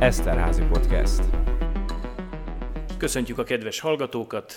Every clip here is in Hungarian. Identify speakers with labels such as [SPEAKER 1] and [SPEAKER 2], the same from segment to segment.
[SPEAKER 1] Eszterházi Podcast.
[SPEAKER 2] Köszöntjük a kedves hallgatókat!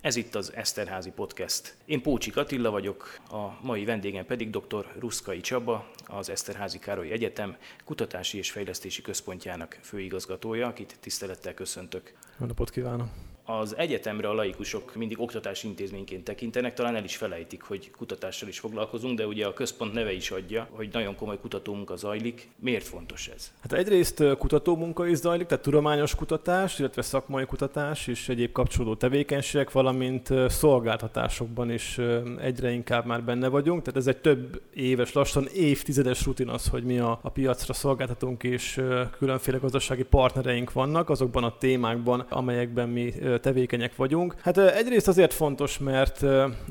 [SPEAKER 2] Ez itt az Eszterházi Podcast. Én Pócsik Attila vagyok, a mai vendégem pedig dr. Ruszkai Csaba, az Eszterházi Károly Egyetem Kutatási és Fejlesztési Központjának főigazgatója, akit tisztelettel köszöntök.
[SPEAKER 3] Jó napot kívánok!
[SPEAKER 2] Az egyetemre a laikusok mindig oktatási intézményként tekintenek, talán el is felejtik, hogy kutatással is foglalkozunk, de ugye a központ neve is adja, hogy nagyon komoly kutatómunka zajlik. Miért fontos ez?
[SPEAKER 3] Hát egyrészt kutatómunka is zajlik, tehát tudományos kutatás, illetve szakmai kutatás és egyéb kapcsolódó tevékenységek, valamint szolgáltatásokban is egyre inkább már benne vagyunk. Tehát ez egy több éves, lassan évtizedes rutin az, hogy mi a, a piacra szolgáltatunk és különféle gazdasági partnereink vannak azokban a témákban, amelyekben mi tevékenyek vagyunk. Hát egyrészt azért fontos, mert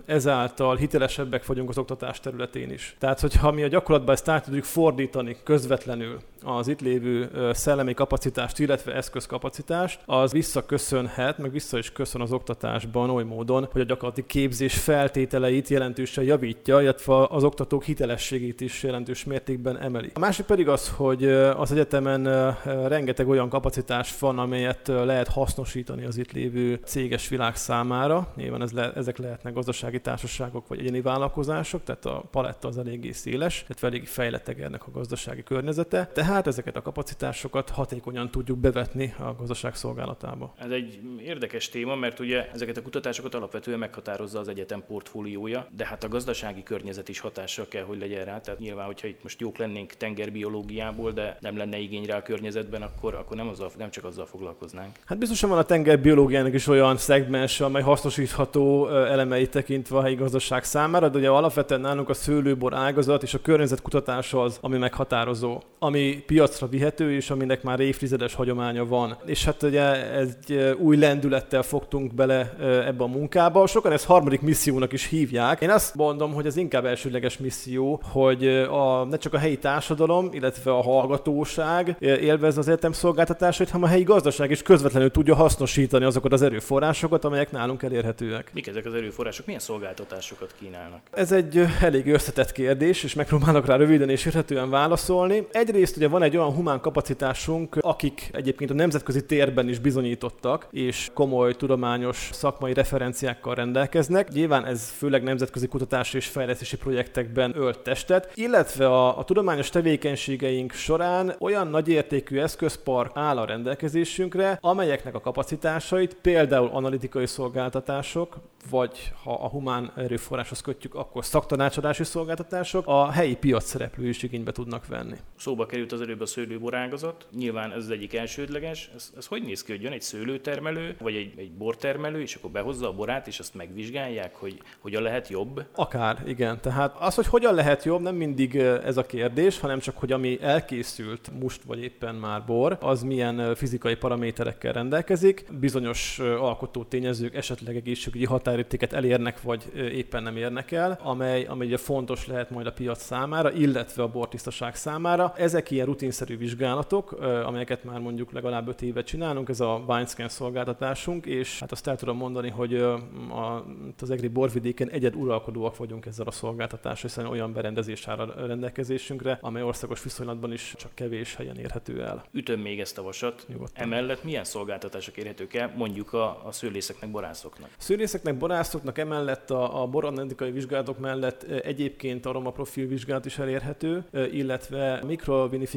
[SPEAKER 3] ezáltal hitelesebbek vagyunk az oktatás területén is. Tehát, hogyha mi a gyakorlatban ezt át tudjuk fordítani közvetlenül az itt lévő szellemi kapacitást, illetve eszközkapacitást, az visszaköszönhet, meg vissza is köszön az oktatásban oly módon, hogy a gyakorlati képzés feltételeit jelentősen javítja, illetve az oktatók hitelességét is jelentős mértékben emeli. A másik pedig az, hogy az egyetemen rengeteg olyan kapacitás van, amelyet lehet hasznosítani az itt lévő céges világ számára. Nyilván ez le, ezek lehetnek gazdasági társaságok vagy egyéni vállalkozások, tehát a paletta az eléggé széles, illetve eléggé fejlett ennek a gazdasági környezete. Tehát ezeket a kapacitásokat hatékonyan tudjuk bevetni a gazdaság szolgálatába.
[SPEAKER 2] Ez egy érdekes téma, mert ugye ezeket a kutatásokat alapvetően meghatározza az egyetem portfóliója, de hát a gazdasági környezet is hatással kell, hogy legyen rá. Tehát nyilván, hogyha itt most jók lennénk tengerbiológiából, de nem lenne igény rá a környezetben, akkor, akkor nem, azzal, nem csak azzal foglalkoznánk.
[SPEAKER 3] Hát biztosan van a tengerbiológia technológiának is olyan szegmens, amely hasznosítható elemeit tekintve a helyi gazdaság számára, de ugye alapvetően nálunk a szőlőbor ágazat és a környezetkutatás az, ami meghatározó, ami piacra vihető, és aminek már évtizedes hagyománya van. És hát ugye egy új lendülettel fogtunk bele ebbe a munkába. Sokan ezt harmadik missziónak is hívják. Én azt mondom, hogy ez inkább elsődleges misszió, hogy a, ne csak a helyi társadalom, illetve a hallgatóság élvez az egyetem szolgáltatásait, hanem a helyi gazdaság is közvetlenül tudja hasznosítani azokat azokat az erőforrásokat, amelyek nálunk elérhetőek.
[SPEAKER 2] Mik ezek az erőforrások? Milyen szolgáltatásokat kínálnak?
[SPEAKER 3] Ez egy elég összetett kérdés, és megpróbálok rá röviden és érthetően válaszolni. Egyrészt ugye van egy olyan humán kapacitásunk, akik egyébként a nemzetközi térben is bizonyítottak, és komoly tudományos szakmai referenciákkal rendelkeznek. Nyilván ez főleg nemzetközi kutatási és fejlesztési projektekben ölt testet, illetve a, a tudományos tevékenységeink során olyan nagyértékű eszközpark áll a rendelkezésünkre, amelyeknek a kapacitásait például analitikai szolgáltatások, vagy ha a humán erőforráshoz kötjük, akkor szaktanácsadási szolgáltatások a helyi piac szereplő is igénybe tudnak venni.
[SPEAKER 2] Szóba került az előbb a szőlőborágazat, nyilván ez az egyik elsődleges. Ez, ez hogy néz ki, hogy jön egy szőlőtermelő, vagy egy, egy bortermelő, és akkor behozza a borát, és azt megvizsgálják, hogy hogyan lehet jobb?
[SPEAKER 3] Akár, igen. Tehát az, hogy hogyan lehet jobb, nem mindig ez a kérdés, hanem csak, hogy ami elkészült most vagy éppen már bor, az milyen fizikai paraméterekkel rendelkezik, bizonyos alkotó tényezők, esetleg egészségügyi határ határértéket elérnek, vagy éppen nem érnek el, amely, amely fontos lehet majd a piac számára, illetve a bortisztaság számára. Ezek ilyen rutinszerű vizsgálatok, amelyeket már mondjuk legalább 5 éve csinálunk, ez a WineScan szolgáltatásunk, és hát azt el tudom mondani, hogy a, az egri borvidéken egyed uralkodóak vagyunk ezzel a szolgáltatással, hiszen olyan berendezés áll a rendelkezésünkre, amely országos viszonylatban is csak kevés helyen érhető el.
[SPEAKER 2] Ütöm még ezt a vasat. Nyugodtan. Emellett milyen szolgáltatások érhetők el, mondjuk a, a szőlészeknek, borászoknak?
[SPEAKER 3] Szőlészeknek, borászoknak emellett a, a boranalitikai vizsgálatok mellett egyébként a profil vizsgálat is elérhető, illetve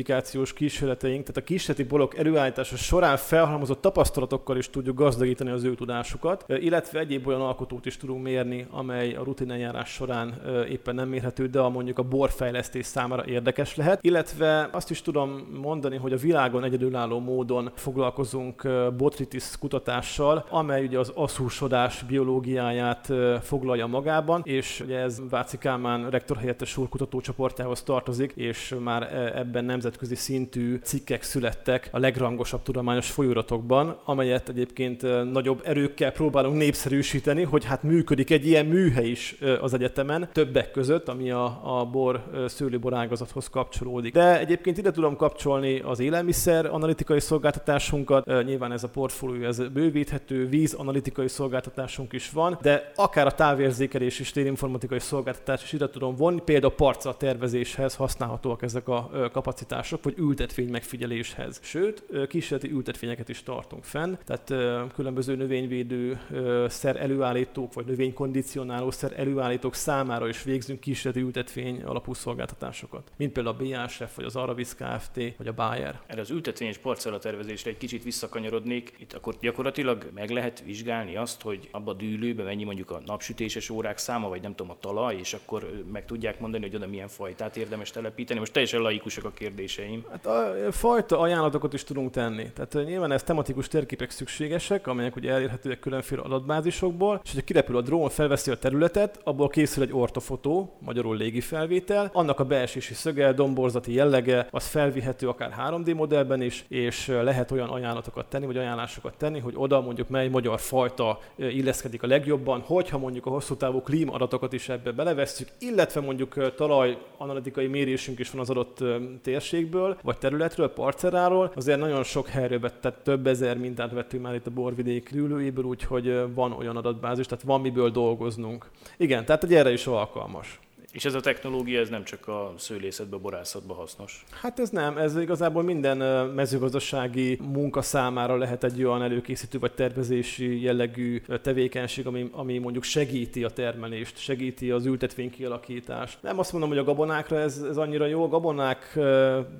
[SPEAKER 3] mikrovinifikációs kísérleteink, tehát a kísérleti borok előállítása során felhalmozott tapasztalatokkal is tudjuk gazdagítani az ő tudásukat, illetve egyéb olyan alkotót is tudunk mérni, amely a rutineljárás során éppen nem mérhető, de a mondjuk a borfejlesztés számára érdekes lehet. Illetve azt is tudom mondani, hogy a világon egyedülálló módon foglalkozunk botritis kutatással, amely ugye az aszúsodás biológiáját foglalja magában, és ugye ez Váci Kálmán rektor úr kutatócsoportjához tartozik, és már ebben nemzetközi szintű cikkek születtek a legrangosabb tudományos folyóratokban, amelyet egyébként nagyobb erőkkel próbálunk népszerűsíteni, hogy hát működik egy ilyen műhely is az egyetemen, többek között, ami a, a bor szőlőbor ágazathoz kapcsolódik. De egyébként ide tudom kapcsolni az élelmiszer analitikai szolgáltatásunkat, nyilván ez a portfólió ez bővíthető, víz analitikai szolgáltatásunk is van, de akár a távérzékelés és térinformatikai szolgáltatás is ide tudom vonni, például parcel tervezéshez használhatóak ezek a szolgáltatások, vagy ültetvény megfigyeléshez. Sőt, kísérleti ültetvényeket is tartunk fenn, tehát különböző növényvédő szer előállítók, vagy növénykondicionáló szer előállítók számára is végzünk kísérleti ültetvény alapú szolgáltatásokat, mint például a BASF, vagy az Aravis Kft. vagy a Bayer.
[SPEAKER 2] Erre az ültetvényes parcella tervezésre egy kicsit visszakanyarodnék. Itt akkor gyakorlatilag meg lehet vizsgálni azt, hogy abba a dűlőbe mennyi mondjuk a napsütéses órák száma, vagy nem tudom, a talaj, és akkor meg tudják mondani, hogy oda milyen fajtát érdemes telepíteni. Most teljesen laikusak a kérdéseim.
[SPEAKER 3] Hát a fajta ajánlatokat is tudunk tenni. Tehát nyilván ez tematikus térképek szükségesek, amelyek ugye elérhetőek különféle adatbázisokból, és hogyha kirepül a drón, felveszi a területet, abból készül egy ortofotó, magyarul légi felvétel, annak a beesési szöge, domborzati jellege, az felvihető akár 3D modellben is, és lehet olyan ajánlatokat tenni, vagy ajánlásokat tenni, hogy oda mondjuk mely magyar fajta illeszkedik a legjobban, hogyha mondjuk a hosszú távú klímaadatokat is ebbe belevesszük, illetve mondjuk talaj analitikai mérésünk is van az adott térségből, vagy területről, parcelláról, azért nagyon sok helyről tehát több ezer mintát vettünk már itt a borvidék ülőjéből, úgyhogy van olyan adatbázis, tehát van miből dolgoznunk. Igen, tehát egy erre is alkalmas.
[SPEAKER 2] És ez a technológia, ez nem csak a szőlészetbe, borászatba hasznos?
[SPEAKER 3] Hát ez nem, ez igazából minden mezőgazdasági munka számára lehet egy olyan előkészítő vagy tervezési jellegű tevékenység, ami, ami mondjuk segíti a termelést, segíti az ültetvény kialakítást. Nem azt mondom, hogy a gabonákra ez, ez annyira jó, a gabonák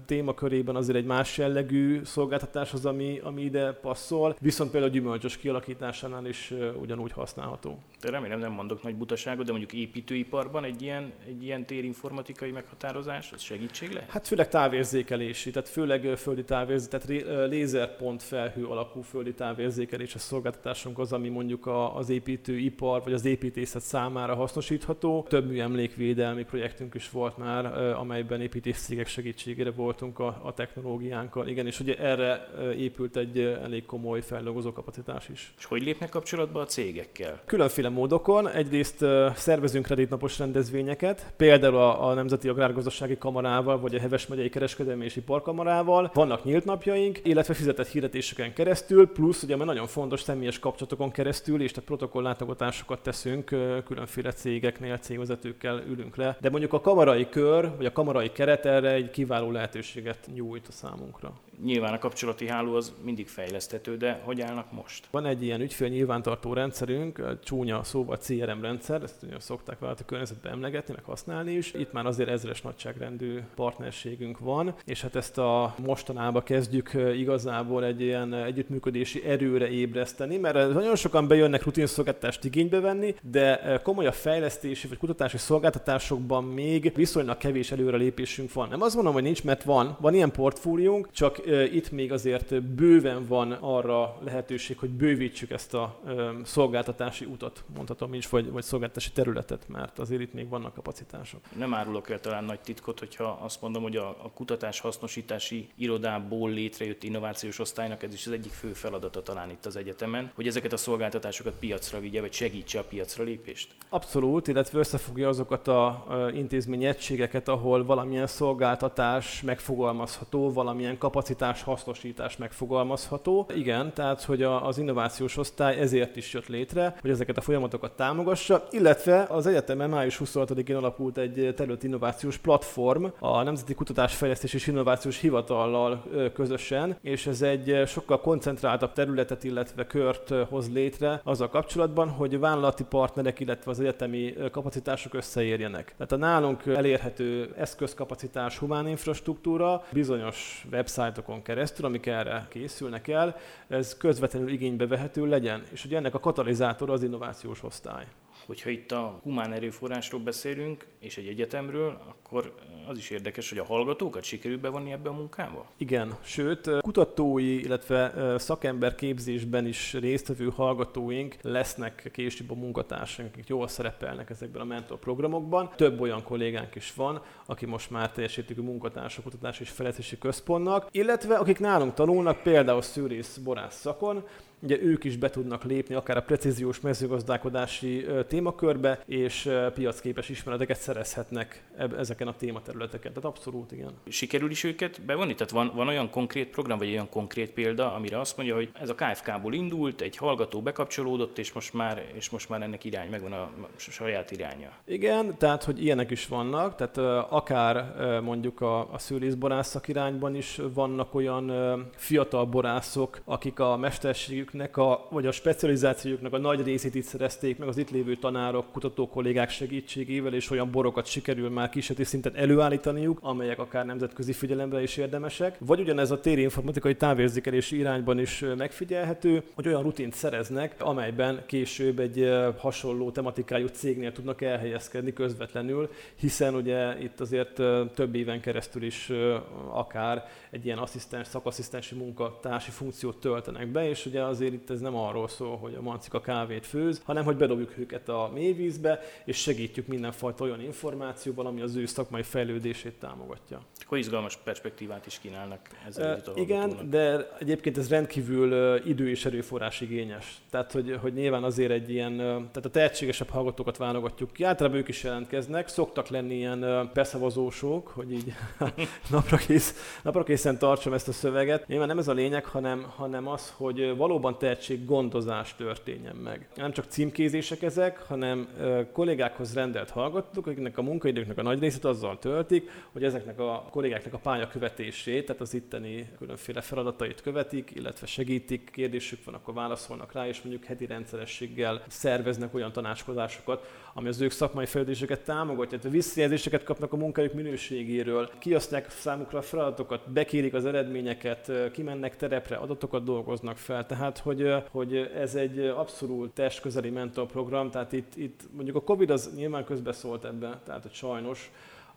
[SPEAKER 3] témakörében azért egy más jellegű szolgáltatás az, ami, ami ide passzol, viszont például a gyümölcsös kialakításánál is ugyanúgy használható.
[SPEAKER 2] De remélem nem mondok nagy butaságot, de mondjuk építőiparban egy ilyen egy ilyen térinformatikai meghatározás, az segítség lehet?
[SPEAKER 3] Hát főleg távérzékelési, tehát főleg földi távérzék, tehát lézerpont felhő alapú földi távérzékelés a szolgáltatásunk az, ami mondjuk az építőipar vagy az építészet számára hasznosítható. Több mű emlékvédelmi projektünk is volt már, amelyben építészcégek segítségére voltunk a, a technológiánkkal. Igen, és ugye erre épült egy elég komoly feldolgozó kapacitás is.
[SPEAKER 2] És hogy lépnek kapcsolatba a cégekkel?
[SPEAKER 3] Különféle módokon. Egyrészt szervezünk kreditnapos rendezvényeket, ügyfeleket, például a, a Nemzeti Agrárgazdasági Kamarával, vagy a Heves megyei Kereskedelmi és Iparkamarával. Vannak nyílt napjaink, illetve fizetett hirdetéseken keresztül, plusz ugye nagyon fontos személyes kapcsolatokon keresztül, és tehát protokollátogatásokat teszünk különféle cégeknél, cégvezetőkkel ülünk le. De mondjuk a kamarai kör, vagy a kamarai keret erre egy kiváló lehetőséget nyújt a számunkra.
[SPEAKER 2] Nyilván a kapcsolati háló az mindig fejleszthető, de hogy állnak most?
[SPEAKER 3] Van egy ilyen ügyfél nyilvántartó rendszerünk, csúnya szóval CRM rendszer, ezt ugye szokták vállalati környezetben emlegetni, meg használni is. Itt már azért ezres nagyságrendű partnerségünk van, és hát ezt a mostanában kezdjük igazából egy ilyen együttműködési erőre ébreszteni, mert nagyon sokan bejönnek rutinszolgáltatást igénybe venni, de komoly a fejlesztési vagy kutatási szolgáltatásokban még viszonylag kevés előrelépésünk van. Nem azt mondom, hogy nincs, mert van, van ilyen portfóliónk, csak itt még azért bőven van arra lehetőség, hogy bővítsük ezt a szolgáltatási utat, mondhatom is, vagy, vagy szolgáltatási területet, mert azért itt még vannak kapacitások.
[SPEAKER 2] Nem árulok el talán nagy titkot, hogyha azt mondom, hogy a, a kutatás hasznosítási irodából létrejött innovációs osztálynak ez is az egyik fő feladata talán itt az egyetemen, hogy ezeket a szolgáltatásokat piacra vigye, vagy segítse a piacra lépést.
[SPEAKER 3] Abszolút, illetve összefogja azokat a intézményi egységeket, ahol valamilyen szolgáltatás megfogalmazható, valamilyen kapacitás hasznosítás megfogalmazható. Igen, tehát hogy az innovációs osztály ezért is jött létre, hogy ezeket a folyamatokat támogassa, illetve az egyetemen május 26 én alapult egy terület innovációs platform a Nemzeti Kutatásfejlesztés és Innovációs Hivatallal közösen, és ez egy sokkal koncentráltabb területet, illetve kört hoz létre azzal kapcsolatban, hogy vállalati partnerek, illetve az egyetemi kapacitások összeérjenek. Tehát a nálunk elérhető eszközkapacitás, humán infrastruktúra bizonyos websájtokon keresztül, amik erre készülnek el, ez közvetlenül igénybe vehető legyen. És ugye ennek a katalizátor az innovációs osztály
[SPEAKER 2] hogyha itt a humán erőforrásról beszélünk, és egy egyetemről, akkor az is érdekes, hogy a hallgatókat sikerül bevonni ebbe a munkába?
[SPEAKER 3] Igen, sőt, kutatói, illetve szakember képzésben is résztvevő hallgatóink lesznek később a munkatársaink, akik jól szerepelnek ezekben a mentorprogramokban. Több olyan kollégánk is van, aki most már teljesítik a munkatársak kutatás és fejlesztési központnak, illetve akik nálunk tanulnak, például szűrész borász szakon, ugye ők is be tudnak lépni akár a precíziós mezőgazdálkodási témakörbe, és piacképes ismereteket szerezhetnek ezeken a tématerületeken. Tehát abszolút igen.
[SPEAKER 2] Sikerül is őket bevonni? Tehát van, van olyan konkrét program, vagy olyan konkrét példa, amire azt mondja, hogy ez a KFK-ból indult, egy hallgató bekapcsolódott, és most már, és most már ennek irány, megvan a saját iránya.
[SPEAKER 3] Igen, tehát hogy ilyenek is vannak, tehát akár mondjuk a, a szőlészborász irányban is vannak olyan fiatal borászok, akik a mesterségüknek, a, vagy a specializációjuknak a nagy részét itt szerezték meg az itt lévő tanárok, kutató kollégák segítségével, és olyan borokat sikerül már kísérleti szinten előállítaniuk, amelyek akár nemzetközi figyelemre is érdemesek. Vagy ugyanez a téri informatikai távérzékelési irányban is megfigyelhető, hogy olyan rutint szereznek, amelyben később egy hasonló tematikájú cégnél tudnak elhelyezkedni közvetlenül, hiszen ugye itt azért több éven keresztül is akár egy ilyen asszisztens, szakasszisztensi munkatársi funkciót töltenek be, és ugye azért itt ez nem arról szól, hogy a mancika kávét főz, hanem hogy bedobjuk őket a mélyvízbe, és segítjük mindenfajta olyan információval, ami az ő szakmai fejlődését támogatja.
[SPEAKER 2] Akkor izgalmas perspektívát is kínálnak ezzel
[SPEAKER 3] e, Igen, de egyébként ez rendkívül idő és erőforrás igényes. Tehát, hogy, hogy nyilván azért egy ilyen, tehát a tehetségesebb hallgatókat válogatjuk ki. Általában ők is jelentkeznek, szoktak lenni ilyen beszavazósok, hogy így napra, kész, napra készen tartsam ezt a szöveget. Nyilván nem ez a lényeg, hanem, hanem az, hogy valóban tehetséggondozás történjen meg. Nem csak címkézések ezek, hanem kollégákhoz rendelt hallgatók, akiknek a munkaidőknek a nagy részét azzal töltik, hogy ezeknek a kollégáknak a pályakövetését, tehát az itteni különféle feladatait követik, illetve segítik, kérdésük van, akkor válaszolnak rá, és mondjuk heti rendszerességgel szerveznek olyan tanácskozásokat, ami az ők szakmai fejlődéseket támogatja, tehát visszajelzéseket kapnak a munkájuk minőségéről, kiasztják számukra a feladatokat, bekérik az eredményeket, kimennek terepre, adatokat dolgoznak fel. Tehát, hogy, hogy ez egy abszolút testközeli mentorprogram, tehát itt, itt mondjuk a Covid az nyilván közbeszólt ebbe, tehát hogy sajnos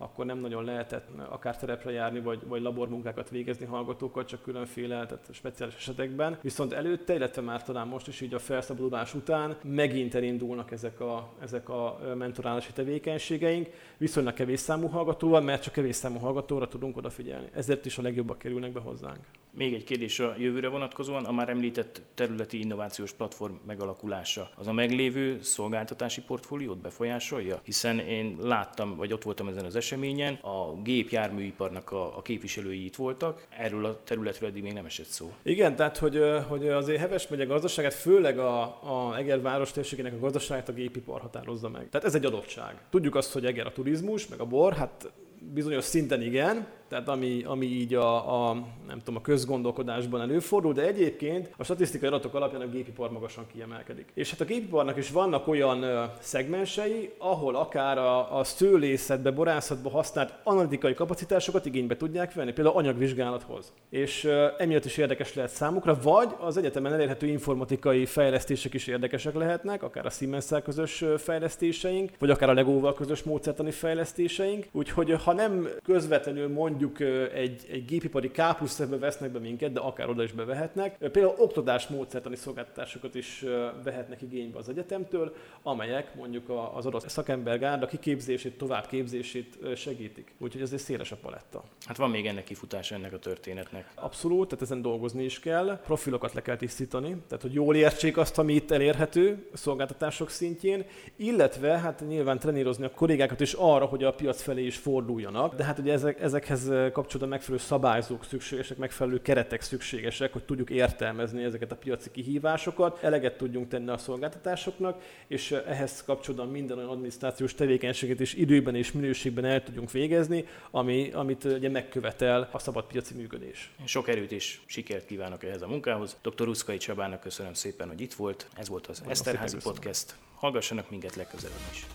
[SPEAKER 3] akkor nem nagyon lehetett akár terepre járni, vagy, vagy labormunkákat végezni hallgatókkal, csak különféle tehát speciális esetekben. Viszont előtte, illetve már talán most is így a felszabadulás után megint elindulnak ezek a, ezek a mentorálási tevékenységeink, viszonylag kevés számú hallgatóval, mert csak kevés számú hallgatóra tudunk odafigyelni. Ezért is a legjobbak kerülnek be hozzánk.
[SPEAKER 2] Még egy kérdés a jövőre vonatkozóan, a már említett területi innovációs platform megalakulása. Az a meglévő szolgáltatási portfóliót befolyásolja? Hiszen én láttam, vagy ott voltam ezen az eseményen, a gépjárműiparnak a, a képviselői itt voltak, erről a területről eddig még nem esett szó.
[SPEAKER 3] Igen, tehát hogy, hogy azért Heves megye gazdaságát, főleg a, a Eger város térségének a gazdaságát a gépipar határozza meg. Tehát ez egy adottság. Tudjuk azt, hogy Eger a turizmus, meg a bor, hát bizonyos szinten igen, tehát ami, ami így a, a, nem tudom, a közgondolkodásban előfordul, de egyébként a statisztikai adatok alapján a gépipar magasan kiemelkedik. És hát a gépiparnak is vannak olyan szegmensei, ahol akár a, a szőlészetbe, borászatba használt analitikai kapacitásokat igénybe tudják venni, például anyagvizsgálathoz. És emiatt is érdekes lehet számukra, vagy az egyetemen elérhető informatikai fejlesztések is érdekesek lehetnek, akár a siemens közös fejlesztéseink, vagy akár a Legóval közös módszertani fejlesztéseink. Úgyhogy ha nem közvetlenül mondjuk mondjuk egy, egy gépipari K plusz vesznek be minket, de akár oda is bevehetnek. Például oktatás módszertani szolgáltatásokat is vehetnek igénybe az egyetemtől, amelyek mondjuk az adott szakembergárda kiképzését, továbbképzését segítik. Úgyhogy ez egy széles a paletta.
[SPEAKER 2] Hát van még ennek kifutása ennek a történetnek.
[SPEAKER 3] Abszolút, tehát ezen dolgozni is kell. Profilokat le kell tisztítani, tehát hogy jól értsék azt, ami itt elérhető szolgáltatások szintjén, illetve hát nyilván trenírozni a kollégákat is arra, hogy a piac felé is forduljanak. De hát ugye ezek, ezekhez kapcsolatban megfelelő szabályzók szükségesek, megfelelő keretek szükségesek, hogy tudjuk értelmezni ezeket a piaci kihívásokat, eleget tudjunk tenni a szolgáltatásoknak, és ehhez kapcsolatban minden olyan adminisztrációs tevékenységet is időben és minőségben el tudjunk végezni, ami, amit ugye megkövetel a szabad piaci működés.
[SPEAKER 2] Sok erőt és sikert kívánok ehhez a munkához. Dr. Ruszkai Csabának köszönöm szépen, hogy itt volt. Ez volt az Eszterházi Podcast. Hallgassanak minket legközelebb is.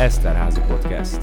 [SPEAKER 1] Eszterházi Podcast.